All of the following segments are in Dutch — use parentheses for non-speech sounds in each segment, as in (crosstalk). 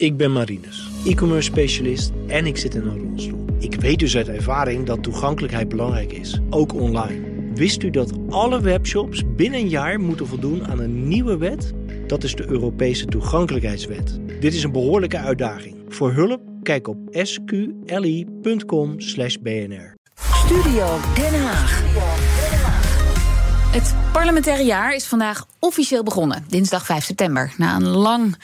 Ik ben Marinus, e-commerce specialist en ik zit in een rolstoel. Ik weet dus uit ervaring dat toegankelijkheid belangrijk is, ook online. Wist u dat alle webshops binnen een jaar moeten voldoen aan een nieuwe wet? Dat is de Europese toegankelijkheidswet. Dit is een behoorlijke uitdaging. Voor hulp kijk op sqli.com/bnr. Studio Den Haag. Het parlementaire jaar is vandaag officieel begonnen, dinsdag 5 september. Na een lang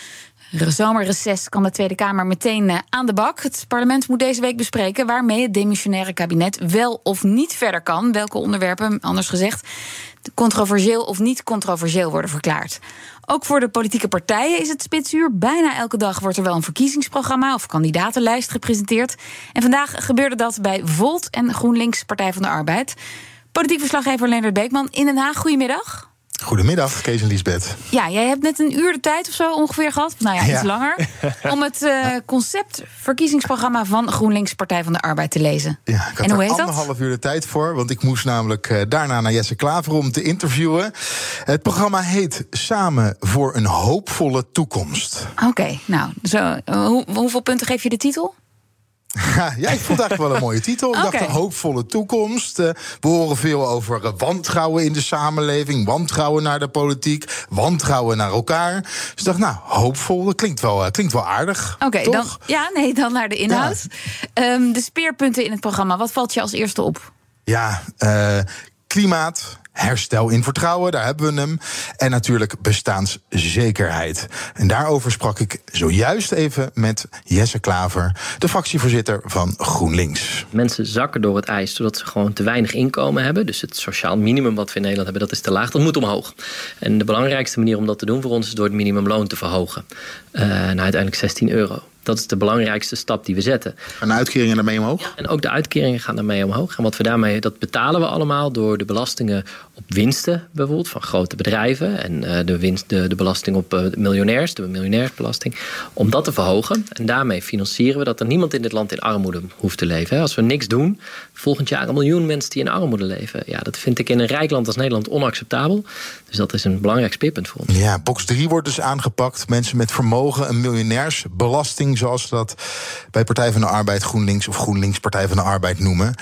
zomerreces kan de Tweede Kamer meteen eh, aan de bak. Het parlement moet deze week bespreken waarmee het demissionaire kabinet wel of niet verder kan. Welke onderwerpen, anders gezegd, controversieel of niet controversieel worden verklaard. Ook voor de politieke partijen is het spitsuur. Bijna elke dag wordt er wel een verkiezingsprogramma of kandidatenlijst gepresenteerd. En vandaag gebeurde dat bij Volt en GroenLinks Partij van de Arbeid. Politiek verslaggever Leonard Beekman in Den Haag. Goedemiddag. Goedemiddag, Kees en Liesbeth. Ja, jij hebt net een uur de tijd of zo ongeveer gehad. Nou ja, iets langer. Om het (laughs) uh, concept verkiezingsprogramma van GroenLinks Partij van de Arbeid te lezen. Ja, ik had en hoe er heet dat? anderhalf uur de tijd voor. Want ik moest namelijk uh, daarna naar Jesse Klaver om te interviewen. Het programma heet Samen voor een hoopvolle toekomst. Oké, okay, nou, zo, hoe, hoeveel punten geef je de titel? (laughs) Ja, ik vond het eigenlijk wel een mooie titel. Ik Okay. dacht een hoopvolle toekomst. Uh, we horen veel over uh, wantrouwen in de samenleving, wantrouwen naar de politiek, wantrouwen naar elkaar. Dus ik dacht, nou, hoopvol, dat klinkt wel, uh, klinkt wel aardig. Oké, dan, ja, nee, dan naar de inhoud. Um, de speerpunten in het programma, wat valt je als eerste op? Ja, uh, klimaat, herstel in vertrouwen, daar hebben we hem. En natuurlijk bestaanszekerheid. En daarover sprak ik zojuist even met Jesse Klaver, de fractievoorzitter van GroenLinks. Mensen zakken door het ijs doordat ze gewoon te weinig inkomen hebben. Dus het sociaal minimum wat we in Nederland hebben, dat is te laag. Dat moet omhoog. En de belangrijkste manier om dat te doen voor ons is door het minimumloon te verhogen. Uh, naar uiteindelijk 16 euro. Dat is de belangrijkste stap die we zetten. En de uitkeringen daarmee omhoog? Ja, en ook de uitkeringen gaan daarmee omhoog. En wat we daarmee, dat betalen we allemaal door de belastingen op winsten, bijvoorbeeld van grote bedrijven. En uh, de, winst, de, de belasting op uh, miljonairs, de miljonairsbelasting. Om dat te verhogen. En daarmee financieren we dat er niemand in dit land in armoede hoeft te leven. Als we niks doen, volgend jaar een miljoen mensen die in armoede leven. Ja, dat vind ik in een rijk land als Nederland onacceptabel. Dus dat is een belangrijk speerpunt voor ons. Ja, box 3 wordt dus aangepakt. Mensen met vermogen, een miljonairsbelasting zoals we dat bij Partij van de Arbeid GroenLinks of GroenLinks Partij van de Arbeid noemen.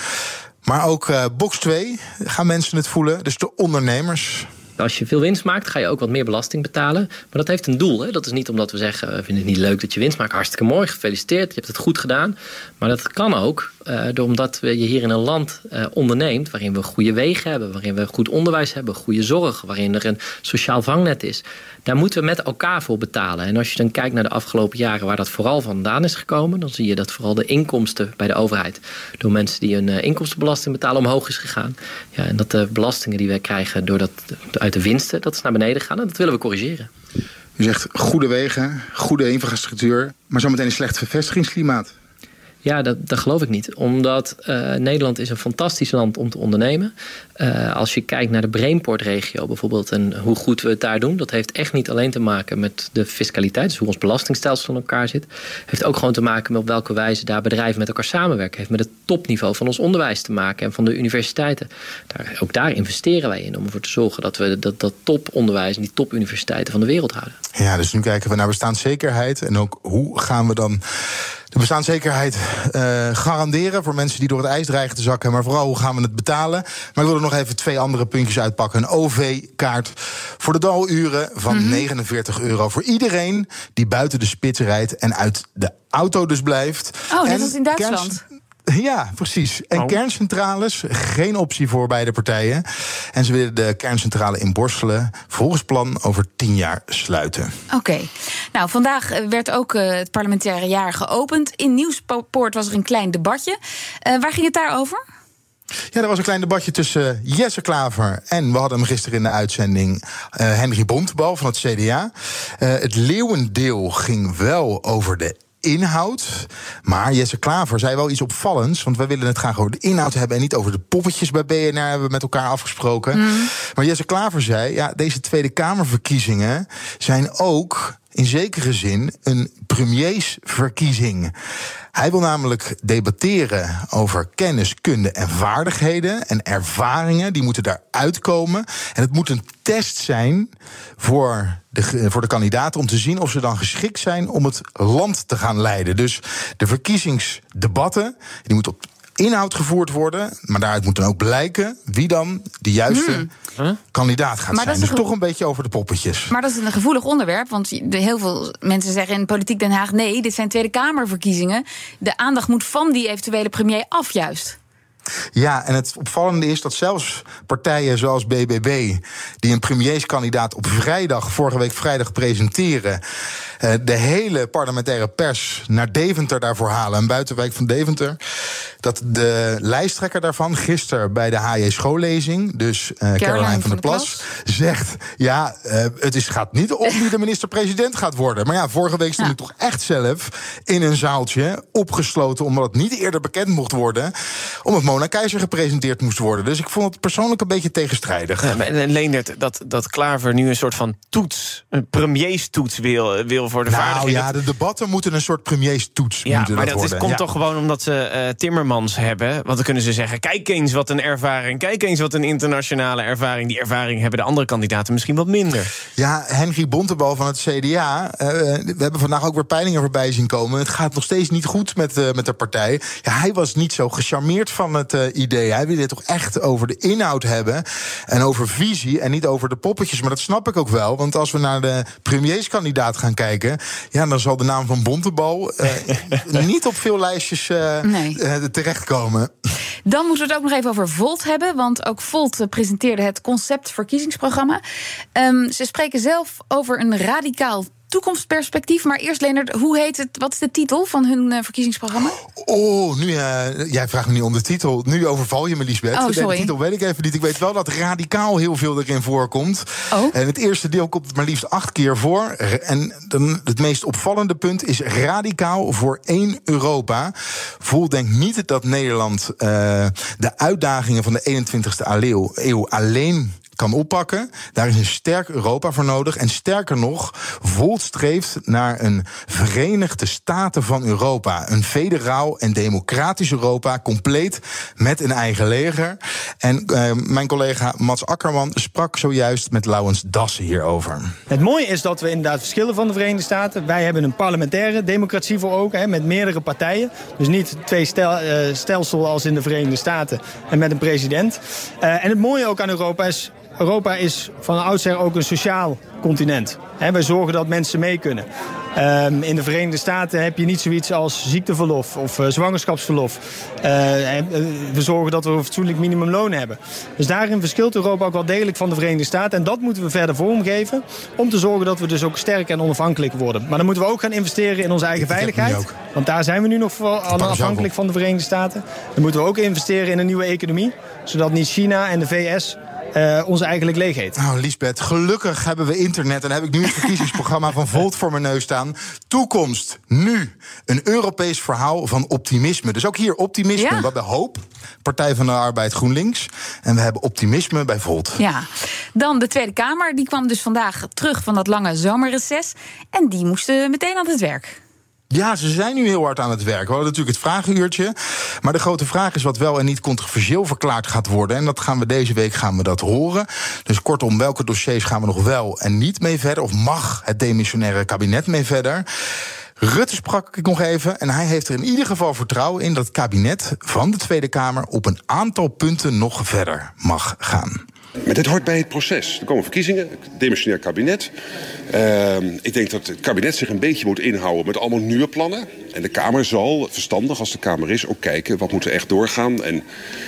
Maar ook uh, box 2 gaan mensen het voelen, dus de ondernemers. Als je veel winst maakt, ga je ook wat meer belasting betalen. Maar dat heeft een doel. Hè? Dat is niet omdat we zeggen, we vinden het niet leuk dat je winst maakt. Hartstikke mooi, gefeliciteerd, je hebt het goed gedaan. Maar dat kan ook uh, omdat je hier in een land uh, onderneemt... waarin we goede wegen hebben, waarin we goed onderwijs hebben... goede zorg, waarin er een sociaal vangnet is. Daar moeten we met elkaar voor betalen. En als je dan kijkt naar de afgelopen jaren waar dat vooral vandaan is gekomen... dan zie je dat vooral de inkomsten bij de overheid... door mensen die een uh, inkomstenbelasting betalen omhoog is gegaan. Ja, en dat de belastingen die wij krijgen door dat, uit de winsten... dat is naar beneden gaan en dat willen we corrigeren. U zegt goede wegen, goede infrastructuur... maar zometeen een slecht vestigingsklimaat. Ja, dat, dat geloof ik niet. Omdat uh, Nederland is een fantastisch land om te ondernemen. Uh, als je kijkt naar de Brainport-regio bijvoorbeeld... en hoe goed we het daar doen... dat heeft echt niet alleen te maken met de fiscaliteit... dus hoe ons belastingstelsel in elkaar zit. heeft ook gewoon te maken met op welke wijze daar bedrijven met elkaar samenwerken. heeft met het topniveau van ons onderwijs te maken... en van de universiteiten. Daar, ook daar investeren wij in om ervoor te zorgen... dat we dat, dat toponderwijs en die topuniversiteiten van de wereld houden. Ja, dus nu kijken we naar bestaanszekerheid... en ook hoe gaan we dan de bestaanszekerheid uh, garanderen voor mensen die door het ijs dreigen te zakken. Maar vooral hoe gaan we het betalen? Maar ik wil er nog even twee andere puntjes uitpakken. Een OV-kaart voor de daluren van mm -hmm. 49 euro voor iedereen die buiten de spits rijdt en uit de auto dus blijft. Oh, net als in Duitsland. Kerst... Ja, precies. En oh. kerncentrales, geen optie voor beide partijen. En ze willen de kerncentrale in Borselen volgens plan over tien jaar sluiten. Oké. Okay. Nou, vandaag werd ook uh, het parlementaire jaar geopend. In Nieuwspoort was er een klein debatje. Uh, waar ging het daarover? Ja, er was een klein debatje tussen Jesse Klaver en we hadden hem gisteren in de uitzending uh, Henry Bontbal van het CDA. Uh, het leeuwendeel ging wel over de inhoud. Maar Jesse Klaver zei wel iets opvallends. Want wij willen het graag over de inhoud hebben en niet over de poppetjes bij BNR hebben we met elkaar afgesproken. Mm. Maar Jesse Klaver zei: ja, deze Tweede Kamerverkiezingen zijn ook in zekere zin een premiersverkiezing. Hij wil namelijk debatteren over kennis, kunde en vaardigheden en ervaringen. Die moeten daaruit komen. En het moet een test zijn voor de, voor de kandidaten om te zien of ze dan geschikt zijn om het land te gaan leiden. Dus de verkiezingsdebatten die moeten op inhoud gevoerd worden. Maar daaruit moet dan ook blijken wie dan de juiste kandidaat gaat Maar dat zijn. is Dus toch een beetje over de poppetjes. Maar dat is een gevoelig onderwerp. Want heel veel mensen zeggen in Politiek Den Haag: nee, dit zijn Tweede Kamerverkiezingen. De aandacht moet van die eventuele premier af, juist. Ja, en het opvallende is dat zelfs partijen zoals BBB, die een premierskandidaat op vrijdag, vorige week vrijdag presenteren, de hele parlementaire pers naar Deventer daarvoor halen, een buitenwijk van Deventer, dat de lijsttrekker daarvan gisteren bij de HJ schoollezing, dus eh Caroline van der Plas, zegt: ja, eh, het is, gaat niet om wie de minister-president gaat worden. Maar ja, vorige week stond Ja. ik toch echt zelf in een zaaltje, opgesloten, omdat het niet eerder bekend mocht worden, omdat Mona Keizer gepresenteerd moest worden. Dus ik vond het persoonlijk een beetje tegenstrijdig. Ja, maar en Leendert, dat, dat Klaver nu een soort van toets, een premierstoets wil, wil voor de Nou vaardigheden. ja, de debatten moeten een soort premierstoets Ja, moeten maar dat dat is, komt Ja. toch gewoon omdat ze eh, Timmermans hebben. Want dan kunnen ze zeggen: kijk eens wat een ervaring, kijk eens wat een internationale ervaring. Die ervaring hebben de andere kandidaten misschien wat minder. Ja, Henry Bontebal van het CDA. eh, we hebben vandaag ook weer peilingen voorbij zien komen. Het gaat nog steeds niet goed met, eh, met de partij. Ja, hij was niet zo gecharmeerd van het idee. Hij wilde het toch echt over de inhoud hebben. En over visie en niet over de poppetjes. Maar dat snap ik ook wel. Want als we naar de premierskandidaat gaan kijken. Ja, dan zal de naam van Bontebal eh, (laughs) niet op veel lijstjes eh, Nee. eh, terechtkomen. Dan moeten we het ook nog even over Volt hebben. Want ook Volt presenteerde het concept verkiezingsprogramma. Ehm, ze spreken zelf over een radicaal toekomstperspectief. Maar eerst, Leonard, hoe heet het? Wat is de titel van hun eh, verkiezingsprogramma? Oh, nu, eh, jij vraagt me niet om de titel. Nu overval je me, Lisbeth. Oh, sorry. De titel weet ik even niet. Ik weet wel dat radicaal heel veel erin voorkomt. Oh. En het eerste deel komt het maar liefst acht keer voor. En dan, het meest opvallende punt is radicaal voor één Europa. Vol denkt niet dat Nederland eh, de uitdagingen van de 21ste eeuw, eeuw alleen kan oppakken. Daar is een sterk Europa voor nodig. En sterker nog, Volt streeft naar een Verenigde Staten van Europa. Een federaal en democratisch Europa, compleet met een eigen leger. En eh, mijn collega Mats Akkerman sprak zojuist met Laurens Dassen hierover. Het mooie is dat we inderdaad verschillen van de Verenigde Staten. Wij hebben een parlementaire democratie voor ogen, hè, met meerdere partijen. Dus niet twee stel, eh, stelsel als in de Verenigde Staten en met een president. Eh, en het mooie ook aan Europa is, Europa is van oudsher ook een sociaal continent. Wij zorgen dat mensen mee kunnen. Ehm, in de Verenigde Staten heb je niet zoiets als ziekteverlof of eh, zwangerschapsverlof. Eh, eh, we zorgen dat we een fatsoenlijk minimumloon hebben. Dus daarin verschilt Europa ook wel degelijk van de Verenigde Staten. En dat moeten we verder vormgeven. Om te zorgen dat we dus ook sterk en onafhankelijk worden. Maar dan moeten we ook gaan investeren in onze eigen veiligheid. Want daar zijn we nu nog vooral afhankelijk van de Verenigde Staten. Dan moeten we ook investeren in een nieuwe economie. Zodat niet China en de VS eh, ons eigenlijk leeg eten. Nou, Lisbeth, gelukkig hebben we internet. En heb ik nu het verkiezingsprogramma van Volt voor mijn neus staan. Toekomst, nu. Een Europees verhaal van optimisme. Dus ook hier optimisme. Ja. We hebben hoop. Partij van de Arbeid GroenLinks. En we hebben optimisme bij Volt. Ja, dan de Tweede Kamer. Die kwam dus vandaag terug van dat lange zomerreces. En die moesten meteen aan het werk. Ja, ze zijn nu heel hard aan het werk. We hadden natuurlijk het vragenuurtje. Maar de grote vraag is wat wel en niet controversieel verklaard gaat worden. En dat gaan we deze week gaan we dat horen. Dus kortom, welke dossiers gaan we nog wel en niet mee verder? Of mag het demissionaire kabinet mee verder? Rutte sprak ik nog even en hij heeft er in ieder geval vertrouwen in dat het kabinet van de Tweede Kamer op een aantal punten nog verder mag gaan. Maar dit hoort bij het proces. Er komen verkiezingen, demissionair kabinet. Ehm, ik denk dat het kabinet zich een beetje moet inhouden met allemaal nieuwe plannen. En de Kamer zal, verstandig als de Kamer is, ook kijken wat moet er echt doorgaan. En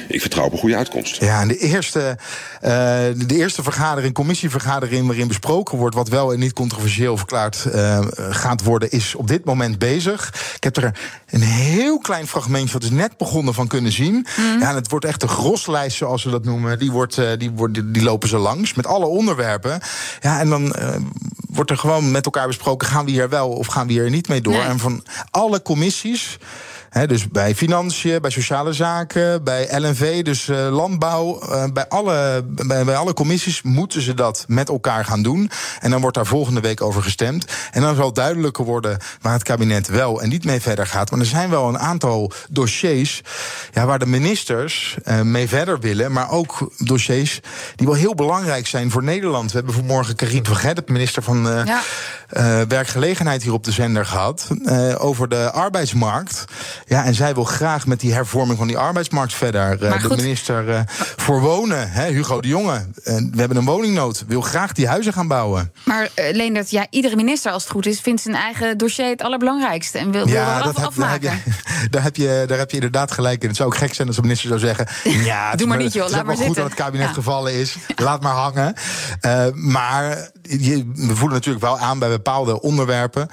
ik vertrouw op een goede uitkomst. Ja, en de eerste, eh, de eerste vergadering, commissievergadering waarin besproken wordt wat wel en niet controversieel verklaard eh, gaat worden, is op dit moment bezig. Ik heb er een heel klein fragmentje, wat is net begonnen, van kunnen zien. Ja, en het wordt echt de groslijst, zoals ze dat noemen. Die, wordt, eh, die, wordt, die lopen ze langs met alle onderwerpen. Ja, en dan eh, wordt er gewoon met elkaar besproken: gaan we hier wel of gaan we hier niet mee door? Nee. En van alle commissies Dus bij financiën, bij sociale zaken, bij LNV, dus eh, landbouw. eh, bij, alle, bij, alle commissies moeten ze dat met elkaar gaan doen. En dan wordt daar volgende week over gestemd. En dan zal duidelijker worden waar het kabinet wel en niet mee verder gaat. Maar er zijn wel een aantal dossiers ja, waar de ministers eh, mee verder willen. Maar ook dossiers die wel heel belangrijk zijn voor Nederland. We hebben vanmorgen Karin van Gennep, minister van. Eh, werkgelegenheid hier op de zender gehad. eh, over de arbeidsmarkt. Ja, en zij wil graag met die hervorming van die arbeidsmarkt verder. Eh, Maar de minister voor wonen, hè, Hugo de Jonge. we hebben een woningnood. Wil graag die huizen gaan bouwen. Maar Leendert, ja, iedere minister, als het goed is, vindt zijn eigen dossier het allerbelangrijkste. En wil, wil af, heb- daar, heb afmaken. je, (laughs) daar, heb je, daar heb je inderdaad gelijk in. Het zou ook gek zijn als de minister zou zeggen... (laughs) Ja, Doe maar niet, joh, laat wel maar goed zitten. dat het kabinet Ja. gevallen is. Laat maar hangen. Maar je, we voelen natuurlijk wel aan bij bepaalde onderwerpen.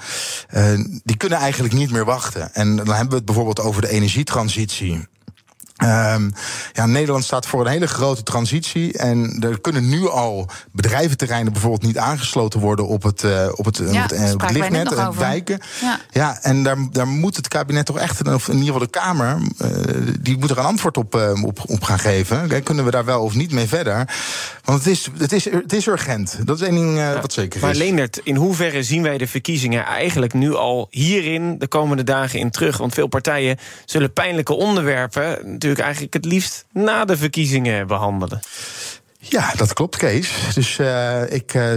eh, die kunnen eigenlijk niet meer wachten. En dan hebben we het bijvoorbeeld over de energietransitie. Ehm, ja, Nederland staat voor een hele grote transitie. En er kunnen nu al bedrijventerreinen bijvoorbeeld niet aangesloten worden op het, eh, op het, op Ja, het, eh, op het net lichtnet, eh, over. wijken. Ja. Ja, en daar, daar moet het kabinet toch echt, of in ieder geval de Kamer, eh, die moet er een antwoord op, eh, op, op gaan geven. Kijk, Kunnen we daar wel of niet mee verder? Want het is, het is, het is urgent. Dat is één ding eh, wat zeker Maar is. Leendert, in hoeverre zien wij de verkiezingen eigenlijk nu al hierin de komende dagen in terug? Want veel partijen zullen pijnlijke onderwerpen natuurlijk eigenlijk het liefst na de verkiezingen behandelen. Ja, dat klopt, Kees. Dus eh, ik eh,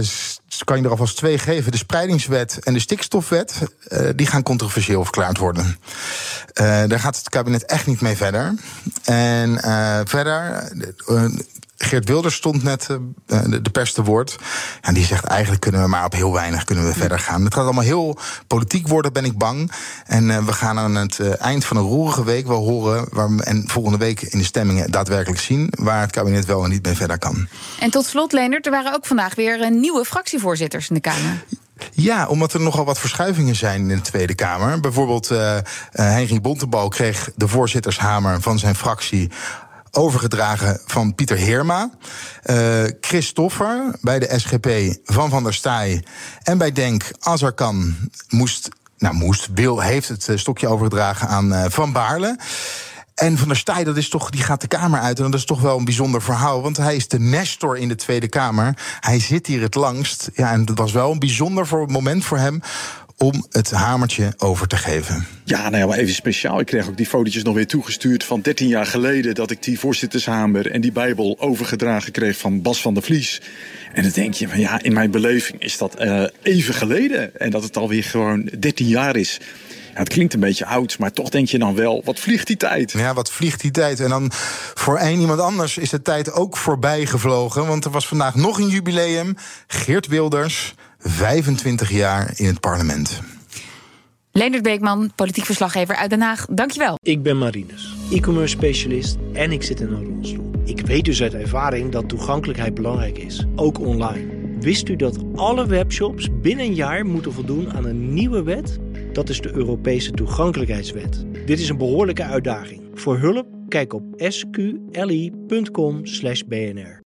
kan je er alvast twee geven. De spreidingswet en de stikstofwet, eh, die gaan controversieel verklaard worden. Daar gaat het kabinet echt niet mee verder. En verder, Geert Wilders stond net eh, de, de pers te woord. En die zegt eigenlijk kunnen we maar op heel weinig kunnen we verder gaan. Het gaat allemaal heel politiek worden, ben ik bang. En eh, we gaan aan het eh, eind van een roerige week wel horen... Waar, we- en volgende week in de stemmingen daadwerkelijk zien... waar het kabinet wel en niet mee verder kan. En tot slot, Leendert, er waren ook vandaag weer eh, nieuwe fractievoorzitters in de Kamer. Ja, omdat er nogal wat verschuivingen zijn in de Tweede Kamer. Bijvoorbeeld uh, Henry Bontebal kreeg de voorzittershamer van zijn fractie overgedragen van Pieter Heerma. Uh, Chris Stoffer bij de SGP van Van der Staaij. En bij Denk, als er kan, moest, nou moest, wil, heeft het stokje overgedragen aan uh, Van Baarle. En Van der Staaij, dat is toch, die gaat de Kamer uit. En dat is toch wel een bijzonder verhaal. Want hij is de nestor in de Tweede Kamer. Hij zit hier het langst. Ja, en dat was wel een bijzonder voor, moment voor hem om het hamertje over te geven. Ja, nou ja, maar even speciaal. Ik kreeg ook die fotootjes nog weer toegestuurd van 13 jaar geleden... dat ik die voorzittershamer en die bijbel overgedragen kreeg van Bas van der Vlies. En dan denk je van ja, in mijn beleving is dat uh, even geleden. En dat het alweer gewoon 13 jaar is. Ja, het klinkt een beetje oud, maar toch denk je dan wel, wat vliegt die tijd? Ja, wat vliegt die tijd? En dan voor één iemand anders is de tijd ook voorbij gevlogen. Want er was vandaag nog een jubileum. Geert Wilders, 25 jaar in het parlement. Leendert Beekman, politiek verslaggever uit Den Haag. Dankjewel. Ik ben Marinus, e-commerce specialist en ik zit in een rolstoel. Ik weet dus uit ervaring dat toegankelijkheid belangrijk is, ook online. Wist u dat alle webshops binnen een jaar moeten voldoen aan een nieuwe wet? Dat is de Europese toegankelijkheidswet. Dit is een behoorlijke uitdaging. Voor hulp, kijk op sqli.com/bnr.